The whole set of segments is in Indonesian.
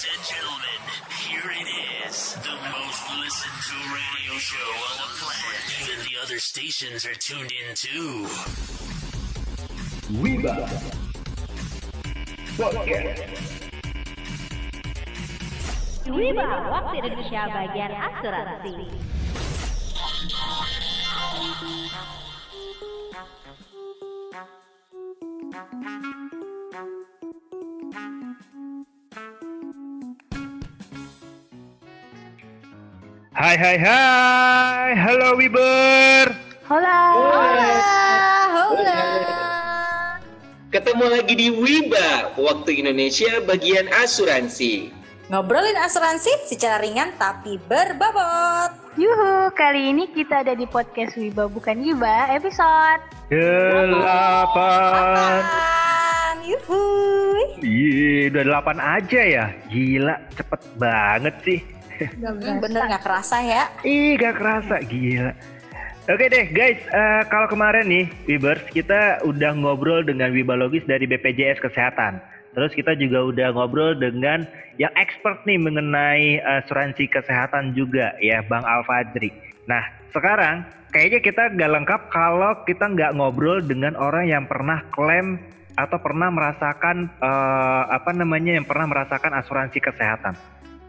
Ladies and gentlemen, here it is. The most listened to radio show on the planet. Even the other stations are tuned in too. Wiba Podcast Wiba, waktu Indonesia bagian asuransi. Hai hai hai, halo Wiber. Hola. Hola. Ketemu lagi di Wiba, Waktu Indonesia bagian asuransi. Ngobrolin asuransi secara ringan tapi berbobot. Yuhu, kali ini kita ada di podcast Wiba bukan Wiba episode Delapan. Yuhu. Iya, udah delapan aja ya. Gila, cepet banget sih. Hmm, bener nggak kerasa ya? Ih, gak kerasa, gila. Oke deh guys, eh, kalau kemarin nih Wibers kita udah ngobrol dengan Wibalogis dari BPJS Kesehatan. Terus kita juga udah ngobrol dengan yang expert nih mengenai asuransi kesehatan juga ya Bang Alfadri. Nah sekarang kayaknya kita nggak lengkap kalau kita nggak ngobrol dengan orang yang pernah klaim atau pernah merasakan eh, apa namanya yang pernah merasakan asuransi kesehatan.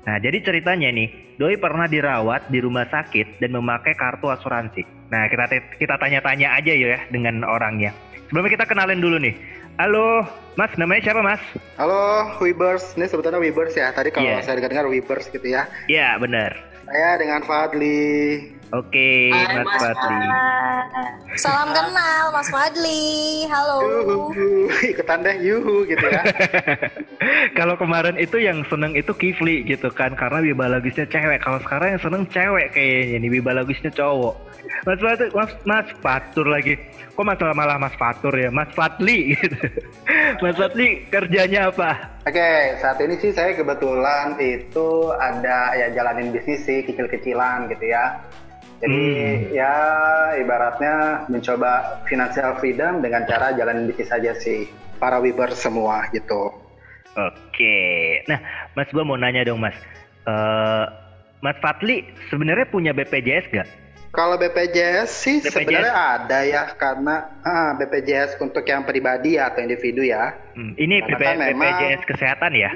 Nah, jadi ceritanya nih, Doi pernah dirawat di rumah sakit dan memakai kartu asuransi. Nah, kita kita tanya-tanya aja ya dengan orangnya. Sebelumnya kita kenalin dulu nih. Halo, Mas, namanya siapa, Mas? Halo, Webers. Ini sebetulnya Webers ya. Tadi kalau Iya. saya dengar Webers gitu ya. Iya, benar. Saya dengan Fadli. Oke, Hai, Mas Mas Fadli. Salam kenal Mas Fadli. Halo. Yuhu, ikutan deh yuhu gitu ya. Kalau kemarin itu yang seneng itu Kifli gitu kan, karena bibalogisnya cewek. Kalau sekarang yang seneng cewek kayaknya nih, bibalogisnya cowok. Mas Fatur, Mas, Mas Fatur lagi. Kok masalah malah Mas Fatur ya? Mas Fadli gitu. Mas Fadli kerjanya apa? Oke, saat ini sih saya kebetulan itu ada ya jalanin bisnis sih kecil-kecilan gitu ya. Jadi Hmm. ya ibaratnya mencoba financial freedom dengan cara jalanin bisnis saja sih. Para Webers semua gitu. Oke. Nah, Mas gua mau nanya dong, Mas. Eh, Mas Fadli sebenarnya punya BPJS gak? Kalau BPJS sih BPJS? sebenarnya ada ya karena ah, BPJS untuk yang pribadi ya, atau individu ya. Hmm, ini BP, kan memang- BPJS kesehatan ya?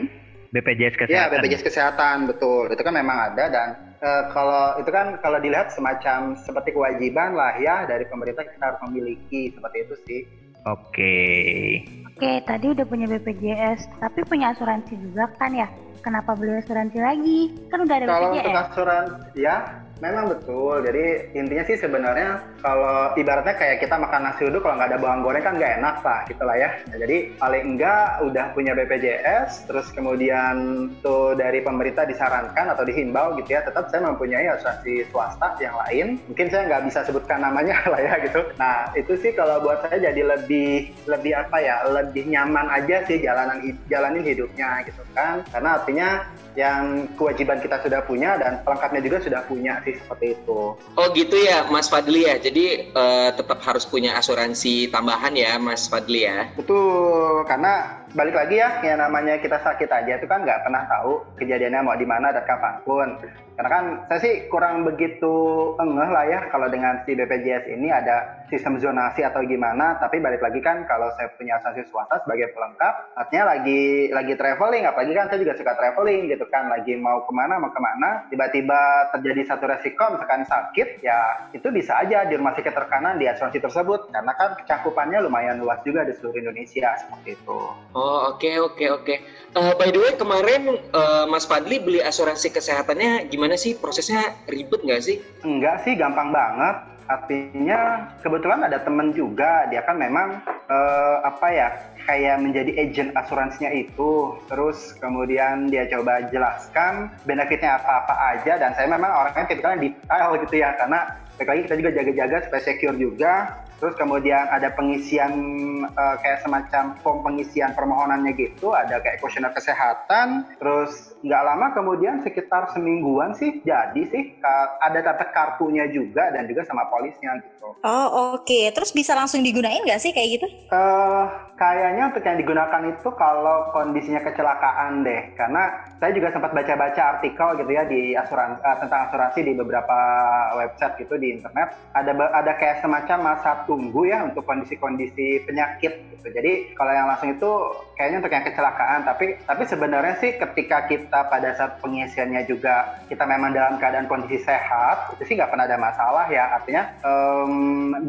BPJS Ya kesehatan. BPJS kesehatan betul. Itu kan memang ada dan eh, kalau itu kan kalau dilihat semacam seperti kewajiban lah ya dari pemerintah kita harus memiliki seperti itu sih. Oke. Oke, tadi udah punya BPJS, tapi punya asuransi juga kan ya? Kenapa beli asuransi lagi? Kan udah ada Kalau untuk BPJS. asuransi ya memang betul. Jadi intinya sih sebenarnya kalau ibaratnya kayak kita makan nasi uduk kalau nggak ada bawang goreng kan nggak enak lah gitu lah ya. Nah, jadi paling enggak udah punya BPJS, terus kemudian tuh dari pemerintah disarankan atau dihimbau gitu ya, tetap saya mempunyai asuransi swasta yang lain. Mungkin saya nggak bisa sebutkan namanya lah ya gitu. Nah itu sih kalau buat saya jadi lebih lebih apa ya, lebih nyaman aja sih jalanan jalanin hidupnya gitu kan. Karena artinya yang kewajiban kita sudah punya dan pelengkapnya juga sudah punya sih seperti itu. Oh gitu ya, Mas Fadli ya. Jadi eh, tetap harus punya asuransi tambahan ya, Mas Fadli ya. Betul, karena balik lagi ya, yang namanya kita sakit aja itu kan nggak pernah tahu kejadiannya mau di mana dan kapan pun. Karena kan saya sih kurang begitu engeh lah ya kalau dengan si BPJS ini ada sistem zonasi atau gimana. Tapi balik lagi kan kalau saya punya asuransi swasta sebagai pelengkap, artinya lagi lagi traveling, apalagi kan saya juga suka traveling gitu kan, lagi mau ke mana mau ke mana, tiba-tiba terjadi satu resiko misalkan sakit, ya itu bisa aja di rumah sakit terkanan di asuransi tersebut karena kan cakupannya lumayan luas juga di seluruh Indonesia seperti itu. Oh oke oke oke. Eh, by the way kemarin eh, Mas Fadli beli asuransi kesehatannya gimana sih? Prosesnya ribet nggak sih? Enggak sih, gampang banget. Artinya kebetulan ada temen juga, dia kan memang eh, apa ya, kayak menjadi agent asuransinya itu. Terus kemudian dia coba jelaskan benefitnya apa-apa aja, dan saya memang orangnya tipikalnya detail gitu ya, karena balik lagi kita juga jaga-jaga supaya secure juga. Terus kemudian ada pengisian uh, kayak semacam form pengisian permohonannya gitu, ada kayak kuesioner kesehatan, terus nggak lama kemudian sekitar semingguan sih jadi sih ada dapat kartunya juga dan juga sama polisnya gitu. Oh oke, okay. terus bisa langsung digunain nggak sih kayak gitu? Uh, kayaknya untuk yang digunakan itu kalau kondisinya kecelakaan deh, karena saya juga sempat baca-baca artikel gitu ya di asuransi uh, tentang asuransi di beberapa website gitu di internet. Ada ada kayak semacam masa tunggu ya untuk kondisi-kondisi penyakit gitu. Jadi kalau yang langsung itu kayaknya untuk yang kecelakaan, tapi tapi sebenarnya sih ketika kita pada saat pengisiannya juga kita memang dalam keadaan kondisi sehat, itu sih nggak pernah ada masalah ya. Artinya um,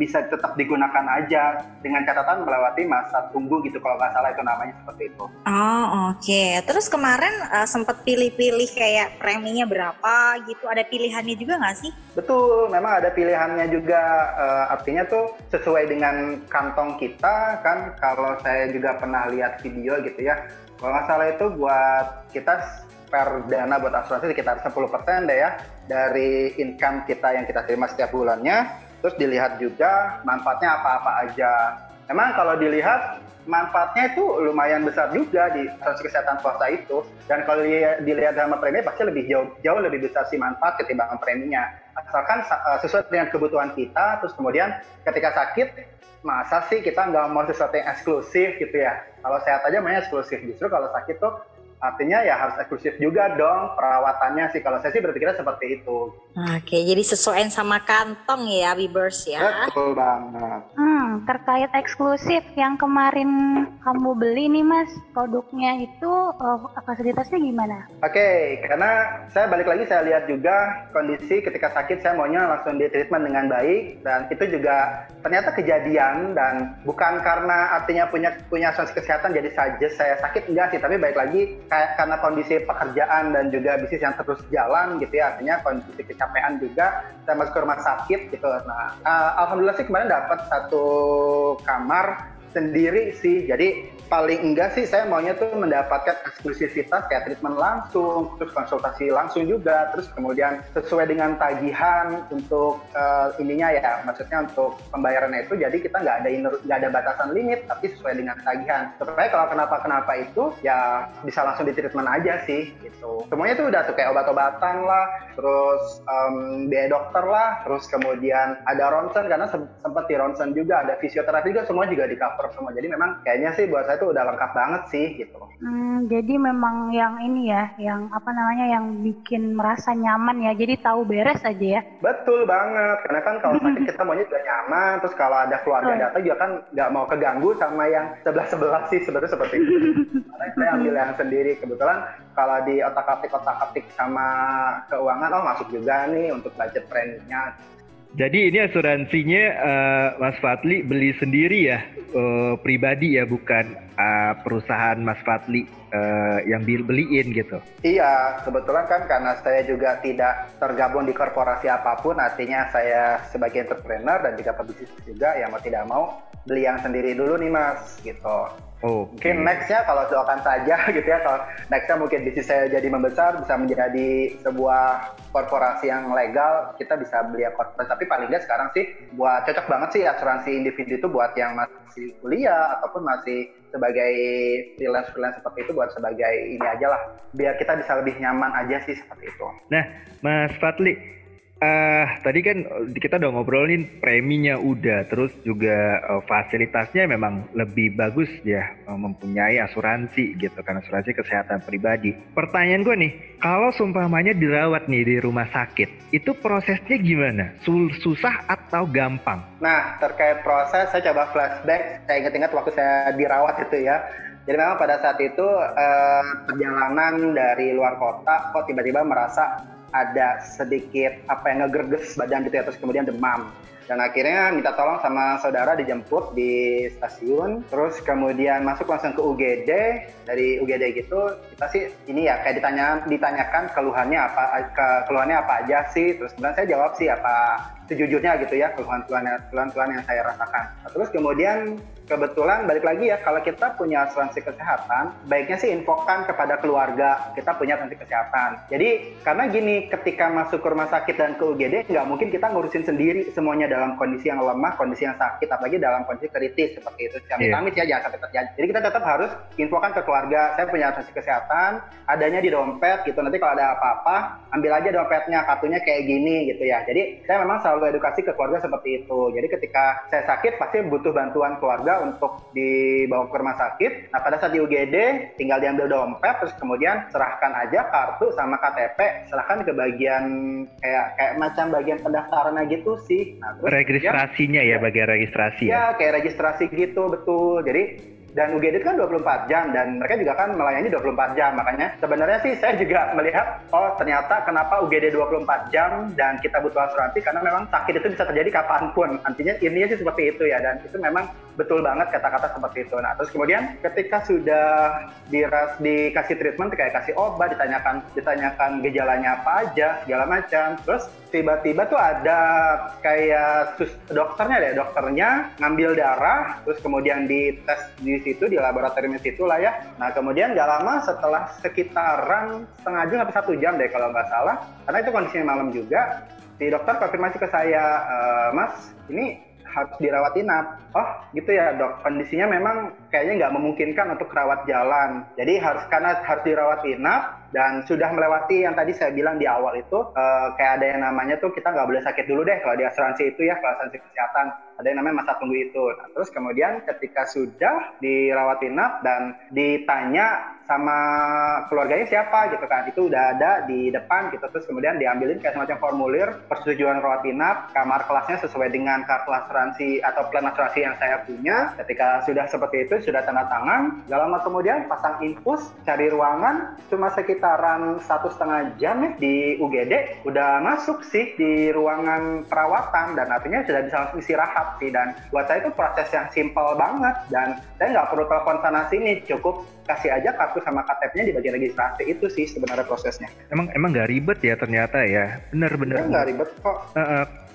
bisa tetap digunakan aja dengan catatan melewati masa tunggu gitu kalau nggak salah itu namanya seperti itu. Oh oke. Okay. Terus kemarin uh, sempat pilih-pilih kayak preminya berapa gitu? Ada pilihannya juga nggak sih? Betul, memang ada pilihannya juga. Uh, artinya tuh sesuai dengan kantong kita kan. Kalau saya juga pernah lihat video gitu ya. Kalau nggak salah itu buat kita per dana buat asuransi sekitar 10% deh ya dari income kita yang kita terima setiap bulannya. Terus dilihat juga manfaatnya apa-apa aja. Memang kalau dilihat manfaatnya itu lumayan besar juga di asuransi kesehatan swasta itu. Dan kalau dilihat sama premi pasti lebih jauh, jauh lebih besar sih manfaat ketimbang preminya. Asalkan uh, sesuai dengan kebutuhan kita, terus kemudian ketika sakit, masa sih kita nggak mau sesuatu yang eksklusif gitu ya. Kalau sehat aja mainnya eksklusif. Justru kalau sakit tuh artinya ya harus eksklusif juga dong perawatannya sih kalau saya sih berpikirnya seperti itu. Oke, jadi sesuaiin sama kantong ya Webers ya. Betul banget. Hmm, terkait eksklusif yang kemarin kamu beli nih Mas, produknya itu uh, fasilitasnya gimana? Oke, karena saya balik lagi saya lihat juga kondisi ketika sakit saya maunya langsung di treatment dengan baik dan itu juga ternyata kejadian dan bukan karena artinya punya punya asuransi kesehatan jadi saja saya sakit enggak sih, tapi baik lagi karena kondisi pekerjaan dan juga bisnis yang terus jalan gitu ya artinya kondisi kecapean juga saya masuk ke rumah sakit gitu. Nah uh, alhamdulillah sih kemarin dapat satu kamar sendiri sih jadi paling enggak sih saya maunya tuh mendapatkan eksklusivitas kayak treatment langsung, terus konsultasi langsung juga, terus kemudian sesuai dengan tagihan untuk uh, ininya ya, maksudnya untuk pembayarannya itu, jadi kita nggak ada nggak ada batasan limit, tapi sesuai dengan tagihan. Supaya kalau kenapa-kenapa itu ya bisa langsung di treatment aja sih, gitu. Semuanya tuh udah tuh kayak obat-obatan lah, terus um, biaya dokter lah, terus kemudian ada ronsen karena sempat di ronsen juga, ada fisioterapi juga, semua juga di cover semua. Jadi memang kayaknya sih buat saya itu udah lengkap banget sih gitu. Hmm, jadi memang yang ini ya, yang apa namanya, yang bikin merasa nyaman ya. Jadi tahu beres aja ya. Betul banget, karena kan kalau sakit kita maunya juga nyaman. Terus kalau ada keluarga oh. datang juga kan nggak mau keganggu sama yang sebelah sebelah sih sebenarnya seperti itu. karena saya ambil yang sendiri. Kebetulan kalau di otak atik otak atik sama keuangan, oh masuk juga nih untuk budget preminya jadi ini asuransinya uh, Mas Fatli beli sendiri ya, uh, pribadi ya, bukan uh, perusahaan Mas Fatli uh, yang beliin gitu. Iya, kebetulan kan karena saya juga tidak tergabung di korporasi apa pun, artinya saya sebagai entrepreneur dan juga pebisnis juga, yang mau tidak mau beli yang sendiri dulu nih Mas, gitu. Oh, mungkin nextnya kalau doakan saja gitu ya kalau nextnya mungkin bisnis saya jadi membesar bisa menjadi sebuah korporasi yang legal kita bisa beli korporasi. Tapi paling nggak sekarang sih buat cocok banget sih asuransi individu itu buat yang masih kuliah ataupun masih sebagai freelance freelance seperti itu buat sebagai ini aja lah. Biar kita bisa lebih nyaman aja sih seperti itu. Nah Mas Fatli Uh, tadi kan kita udah ngobrolin preminya udah, terus juga uh, fasilitasnya memang lebih bagus ya uh, mempunyai asuransi gitu kan asuransi kesehatan pribadi. Pertanyaan gue nih, kalau sumpamanya dirawat nih di rumah sakit, itu prosesnya gimana? Sul susah atau gampang? Nah terkait proses, saya coba flashback. Saya ingat-ingat waktu saya dirawat itu ya. Jadi memang pada saat itu uh, perjalanan dari luar kota, kok tiba-tiba merasa ada sedikit apa yang ngegerges badan gitu ya terus kemudian demam dan akhirnya minta tolong sama saudara dijemput di stasiun. Terus kemudian masuk langsung ke UGD dari UGD gitu kita sih ini ya kayak ditanya ditanyakan keluhannya apa ke, keluhannya apa aja sih. Terus kemudian saya jawab sih apa sejujurnya gitu ya keluhan-keluhan keluhan-keluhan yang saya rasakan. Terus kemudian kebetulan balik lagi ya kalau kita punya asuransi kesehatan baiknya sih infokan kepada keluarga kita punya asuransi kesehatan. Jadi karena gini ketika masuk ke rumah sakit dan ke UGD nggak mungkin kita ngurusin sendiri semuanya dalam kondisi yang lemah, kondisi yang sakit, apalagi dalam kondisi kritis seperti itu. Kami Iya. amit ya jangan sampai terjadi. Jadi kita tetap harus infokan ke keluarga, saya punya asuransi kesehatan, adanya di dompet gitu. Nanti kalau ada apa-apa, ambil aja dompetnya, kartunya kayak gini gitu ya. Jadi saya memang selalu edukasi ke keluarga seperti itu. Jadi ketika saya sakit pasti butuh bantuan keluarga untuk dibawa ke rumah sakit. Nah pada saat di UGD tinggal diambil dompet, terus kemudian serahkan aja kartu sama KTP, serahkan ke bagian kayak kayak macam bagian pendaftarannya gitu sih. Nah, Registrasinya ya, bagian registrasi ya. Ya, kayak registrasi gitu, betul. Jadi dan UGD itu kan 24 jam dan mereka juga kan melayani 24 jam. Makanya sebenarnya sih saya juga melihat oh ternyata kenapa UGD 24 jam dan kita butuh asuransi karena memang sakit itu bisa terjadi kapan pun. Artinya intinya sih seperti itu ya dan itu memang betul banget kata-kata seperti itu. Nah, terus kemudian ketika sudah diras dikasih treatment kayak kasih obat, ditanyakan ditanyakan gejalanya apa aja, segala macam. Terus tiba-tiba tuh ada kayak sus, dokternya deh, dokternya ngambil darah, terus kemudian dites di situ di laboratorium situ lah ya. Nah kemudian nggak lama setelah sekitaran setengah jam sampai satu jam deh kalau nggak salah, karena itu kondisinya malam juga. Si dokter konfirmasi ke saya, e, Mas, ini harus dirawat inap. Oh gitu ya dok, kondisinya memang kayaknya nggak memungkinkan untuk rawat jalan. Jadi harus karena harus dirawat inap dan sudah melewati yang tadi saya bilang di awal itu eh, kayak ada yang namanya tuh kita nggak boleh sakit dulu deh kalau di asuransi itu ya asuransi kesehatan ada yang namanya masa tunggu itu. Nah, terus kemudian ketika sudah dirawat inap dan ditanya sama keluarganya siapa gitu kan itu udah ada di depan gitu. Terus kemudian diambilin kayak semacam formulir persetujuan rawat inap kamar kelasnya sesuai dengan kartu asuransi atau plan asuransi yang saya punya. Ketika sudah seperti itu sudah tanda tangan. Gak lama kemudian pasang infus cari ruangan cuma sekitaran satu setengah jam ya di UGD udah masuk sih di ruangan perawatan. Dan artinya sudah bisa langsung istirahat sih dan buat saya itu proses yang simpel banget dan saya nggak perlu telepon sana sini cukup kasih aja kartu sama KTP-nya di bagian registrasi itu sih sebenarnya prosesnya. Emang emang nggak ribet ya ternyata ya. Bener-bener. Ya nggak ribet kok.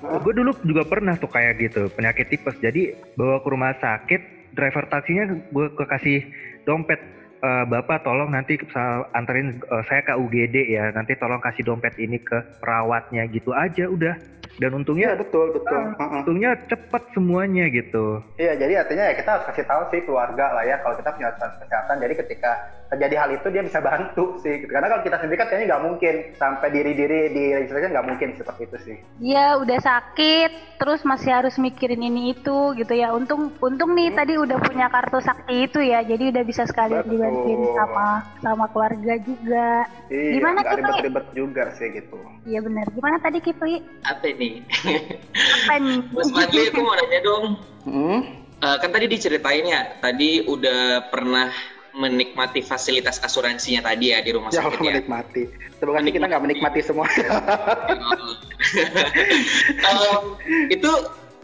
gue dulu juga pernah tuh kayak gitu penyakit tipes. Jadi bawa ke rumah sakit, driver taksinya gue kasih dompet. "Eh, Bapak tolong nanti anterin eh, saya ke UGD ya. Nanti tolong kasih dompet ini ke perawatnya gitu aja udah. Dan untungnya betul betul. Heeh. untungnya cepet semuanya gitu. Iya, jadi artinya ya kita harus kasih tahu sih keluarga lah ya kalau kita punya asuransi kesehatan. Jadi ketika terjadi hal itu dia bisa bantu sih. Karena kalau kita sendiri kan kayaknya nggak mungkin sampai diri-diri di registrasi nggak mungkin seperti itu sih. Iya udah sakit, terus masih harus mikirin ini itu gitu ya. Untung untung nih tadi udah punya kartu sakti itu ya, jadi udah bisa sekalian Betul. dibantuin sama sama keluarga juga. Iya, Gimana, Kipli? ribet-ribet juga sih gitu. Iya benar. Gimana tadi Kipli? Apa ini? Apa nih? Mas Fadli, aku mau nanya dong. Hmm? Eh, kan tadi diceritain ya, tadi udah pernah menikmati fasilitas asuransinya tadi ya di rumah Ya sakit ya. menikmati. Semoga sih kita nggak menikmati semua. Em, itu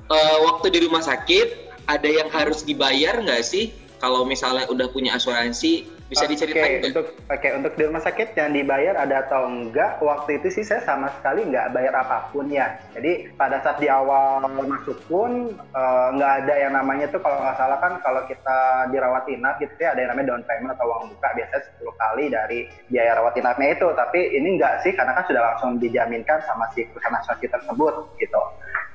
eh, waktu di rumah sakit ada yang harus dibayar nggak sih? Kalau misalnya udah punya asuransi, bisa diceritain Oke, nggak? untuk oke untuk di rumah sakit yang dibayar ada atau enggak? Waktu itu sih saya sama sekali nggak bayar apa pun ya. Jadi pada saat di awal masuk pun eh, nggak ada yang namanya tuh kalau nggak salah kan kalau kita dirawat inap gitu ya ada yang namanya down payment atau uang buka biasanya 10 kali dari biaya rawat inapnya itu. Tapi ini enggak sih karena kan sudah langsung dijaminkan sama si perusahaan asuransi tersebut gitu.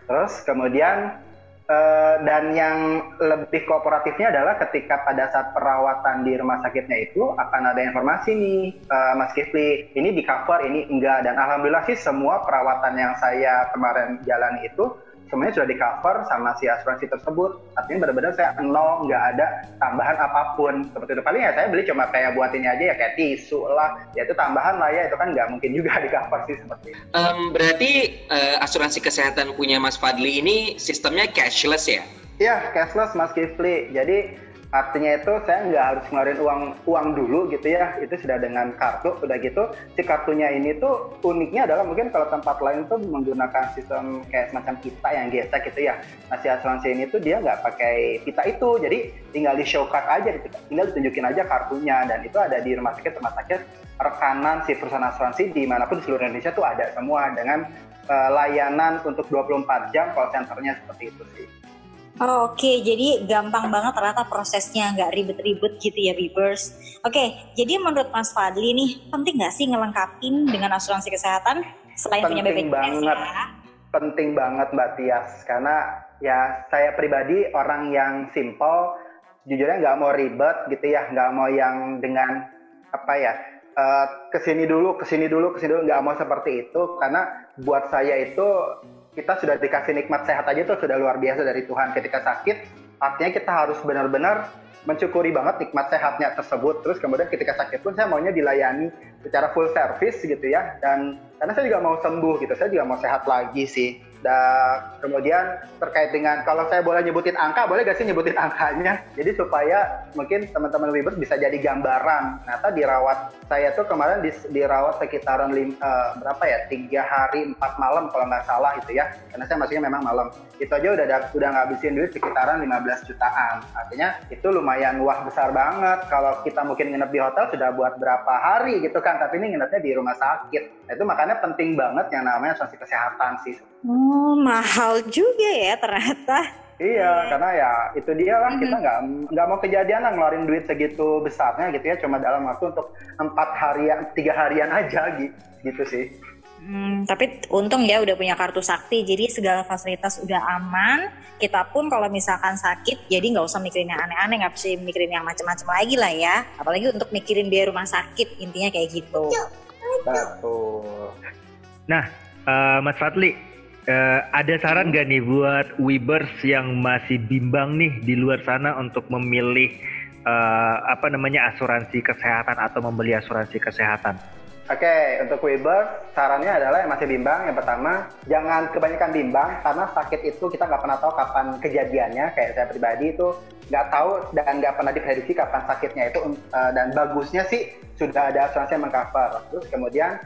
Terus kemudian Eh, dan yang lebih kooperatifnya adalah ketika pada saat perawatan di rumah sakitnya itu akan ada informasi nih eh, Mas Kifli ini di cover ini enggak. Dan alhamdulillah sih semua perawatan yang saya kemarin jalani itu semuanya sudah di cover sama si asuransi tersebut. Artinya benar-benar saya nol nggak ada tambahan apa pun. Seperti itu. Paling ya saya beli cuma kayak buat ini aja ya kayak tisu lah. Ya itu tambahan lah ya itu kan nggak mungkin juga di cover sih seperti itu. Em, berarti eh, asuransi kesehatan punya Mas Fadli ini sistemnya cashless ya? Iya, cashless Mas Kifli. Jadi artinya itu saya nggak harus ngeluarin uang uang dulu gitu ya. Itu sudah dengan kartu, udah gitu. Si kartunya ini tuh uniknya adalah mungkin kalau tempat lain tuh menggunakan sistem kayak semacam kita yang gesek gitu ya. Nah si asuransi ini tuh dia nggak pakai kita itu, jadi tinggal di show card aja, gitu. tinggal ditunjukin aja kartunya dan itu ada di rumah sakit rumah sakit rekanan si perusahaan asuransi di mana pun di seluruh Indonesia tuh ada semua dengan eh, layanan untuk 24 jam call centernya seperti itu sih. Oh, Oke, jadi gampang banget ternyata prosesnya nggak ribet-ribet gitu ya Bibers. Oke, jadi menurut Mas Fadli nih penting nggak sih ngelengkapin dengan asuransi kesehatan selain punya Penting BPJS banget. ya? penting banget Mbak Tias karena ya saya pribadi orang yang simple, jujurnya nggak mau ribet gitu ya, nggak mau yang dengan apa ya uh, ke sini dulu, ke sini dulu, ke sini dulu nggak mau seperti itu karena buat saya itu kita sudah dikasih nikmat sehat aja tuh sudah luar biasa dari Tuhan. Ketika sakit, artinya kita harus benar-benar mencukuri banget nikmat sehatnya tersebut. Terus kemudian ketika sakit pun saya maunya dilayani secara full service gitu ya. Dan karena saya juga mau sembuh gitu, saya juga mau sehat lagi sih. Dan kemudian terkait dengan kalau saya boleh nyebutin angka, boleh gak sih nyebutin angkanya? Jadi supaya mungkin teman-teman Wibers bisa jadi gambaran. Ternyata dirawat saya tuh kemarin di, dirawat sekitaran lim, uh, berapa ya tiga hari empat malam kalau nggak salah itu ya. Karena saya masihnya memang malam. Itu aja udah udah ngabisin duit sekitaran 15 jutaan. Artinya itu lumayan wah besar banget. Kalau kita mungkin nginep di hotel sudah buat berapa hari gitu kan. Tapi ini nginepnya di rumah sakit. Nah, itu makanya penting banget yang namanya asuransi kesehatan sih. Oh, mahal juga ya ternyata. Iya, karena ya itu dia lah kita nggak nggak mau kejadian lah ngeluarin duit segitu besarnya gitu ya, cuma dalam waktu untuk empat harian, tiga harian aja gitu, gitu sih. Hmm, tapi untung ya udah punya kartu sakti, jadi segala fasilitas udah aman. Kita pun kalau misalkan sakit, jadi nggak usah mikirin yang aneh-aneh, nggak usah mikirin yang macam-macam lagi lah ya. Apalagi untuk mikirin biaya rumah sakit, intinya kayak gitu. Betul. Nah, uh, Mas Fadli, Uh, ada saran gak nih buat Webers yang masih bimbang nih di luar sana untuk memilih uh, apa namanya asuransi kesehatan atau membeli asuransi kesehatan? Oke, okay, untuk Weber, sarannya adalah yang masih bimbang, yang pertama, jangan kebanyakan bimbang, karena sakit itu kita nggak pernah tahu kapan kejadiannya, kayak saya pribadi itu nggak tahu dan nggak pernah diprediksi kapan sakitnya itu, uh, dan bagusnya sih sudah ada asuransi yang mengcover. Terus kemudian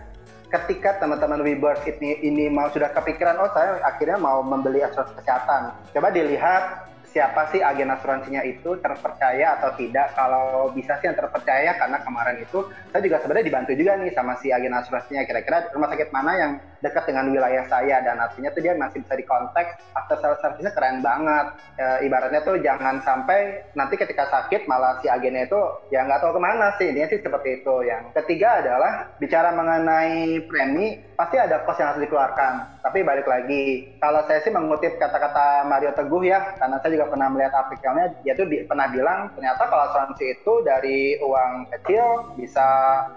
ketika teman-teman Webers ini ini mau sudah kepikiran oh saya akhirnya mau membeli asuransi kesehatan. Coba dilihat siapa sih agen asuransinya itu terpercaya atau tidak. Kalau bisa sih yang terpercaya karena kemarin itu saya juga sebenarnya dibantu juga nih sama si agen asuransinya. Kira-kira rumah sakit mana yang dekat dengan wilayah saya dan artinya tuh dia masih bisa dikontak. After sales service-nya keren banget. E, ibaratnya tuh jangan sampai nanti ketika sakit malah si agennya itu ya nggak tahu ke mana sih. Intinya sih seperti itu. Yang ketiga adalah bicara mengenai premi pasti ada kos yang harus dikeluarkan. Tapi balik lagi kalau saya sih mengutip kata-kata Mario Teguh ya karena saya juga pernah melihat artikelnya dia tuh di, pernah bilang ternyata kalau asuransi itu dari uang kecil bisa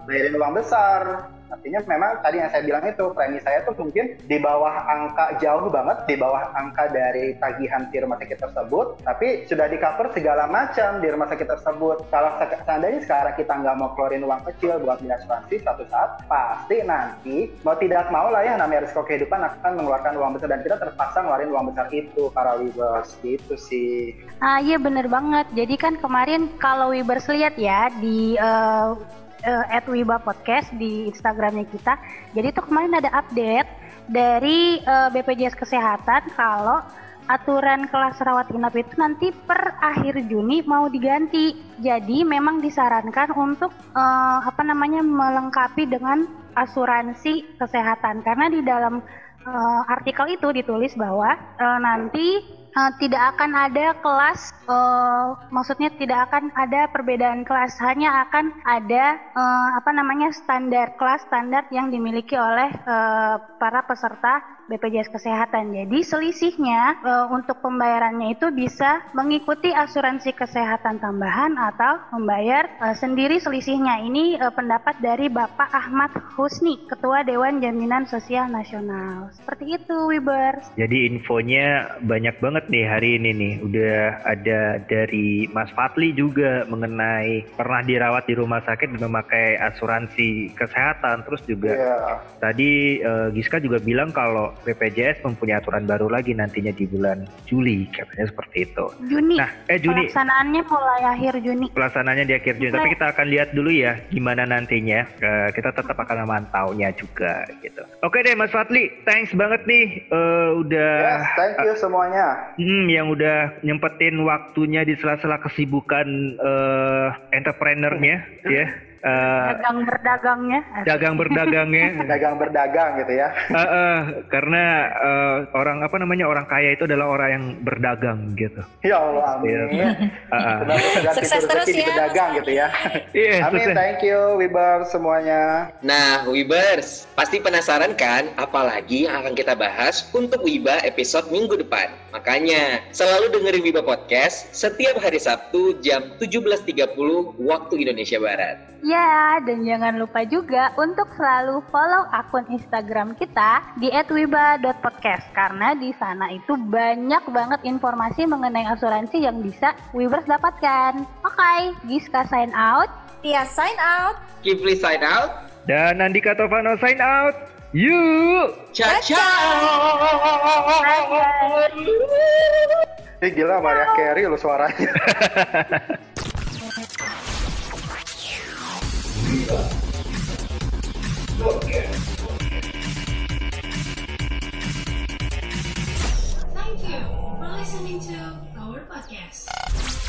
bayarin uang besar Artinya memang tadi yang saya bilang itu premi saya tuh mungkin di bawah angka jauh banget, di bawah angka dari tagihan di rumah sakit tersebut, tapi sudah di cover segala macam di rumah sakit tersebut. Kalau seandainya sekarang kita nggak mau keluarin uang kecil buat beli asuransi, satu saat pasti nanti mau tidak mau lah ya namanya risiko kehidupan akan mengeluarkan uang besar dan kita terpaksa ngeluarin uang besar itu para Wibers gitu sih. Ah iya bener banget. Jadi kan kemarin kalau Wibers lihat ya di uh, Wiba Podcast di Instagramnya kita. Jadi itu kemarin ada update dari uh, eh, BPJS Kesehatan kalau aturan kelas rawat inap itu nanti per akhir Juni mau diganti. Jadi memang disarankan untuk uh, apa namanya melengkapi dengan asuransi kesehatan karena di dalam uh, artikel itu ditulis bahwa uh, nanti uh, tidak akan ada kelas, uh, maksudnya tidak akan ada perbedaan kelas, hanya akan ada uh, apa namanya standar kelas standar yang dimiliki oleh uh, para peserta BPJS Kesehatan. Jadi selisihnya uh, untuk pembayarannya itu bisa mengikuti asuransi kesehatan tambahan atau membayar uh, sendiri selisihnya. Ini uh, pendapat dari Bapak Ahmad Husni, Ketua Dewan Jaminan Sosial Nasional. Seperti itu, Wibers. Jadi infonya banyak banget nih hari ini nih. Udah ada dari Mas Fatli juga mengenai pernah dirawat di rumah sakit dan memakai asuransi kesehatan. Terus juga yeah. tadi uh, Giska juga bilang kalau BPJS mempunyai aturan baru lagi nantinya di bulan Juli katanya seperti itu. Juni. Nah, eh Juni. Pelaksanaannya mulai akhir Juni. Pelaksanaannya di akhir Juni. Tapi kita akan lihat dulu ya gimana nantinya. Uh, kita tetap akan memantaunya juga gitu. Oke deh Mas Fatli, thanks banget nih uh, udah. Yes, thank you semuanya. Hmm, yang udah nyempetin waktunya di sela-sela kesibukan uh, entrepreneurnya, ya. Eh, Dagang berdagangnya. dagang berdagangnya. dagang berdagang gitu ya Eh, eh, karena eh, orang apa namanya orang kaya itu adalah orang yang berdagang gitu. ya Allah amin Iya. Eh, eh. Semoga ganti Sukses terus ya, pedagang Mas gitu ya Iya, amin sukses. thank you Wibar semuanya Nah, Wibers, pasti penasaran kan apalagi yang akan kita bahas untuk Wiba episode minggu depan. Makanya, selalu dengerin Wiba Podcast setiap hari Sabtu jam 17.30 waktu Indonesia Barat. Ya, dan jangan lupa juga untuk selalu follow akun Instagram kita di @wiba.podcast karena di sana itu banyak banget informasi mengenai asuransi yang bisa Wibers dapatkan. Oke, Giska sign out. Tia sign out. Kifli sign out. Dan Andika Tovano sign out. Yuk. Ciao, ciao. Ih gila Maria Carey lo suaranya Thank you for listening to our podcast.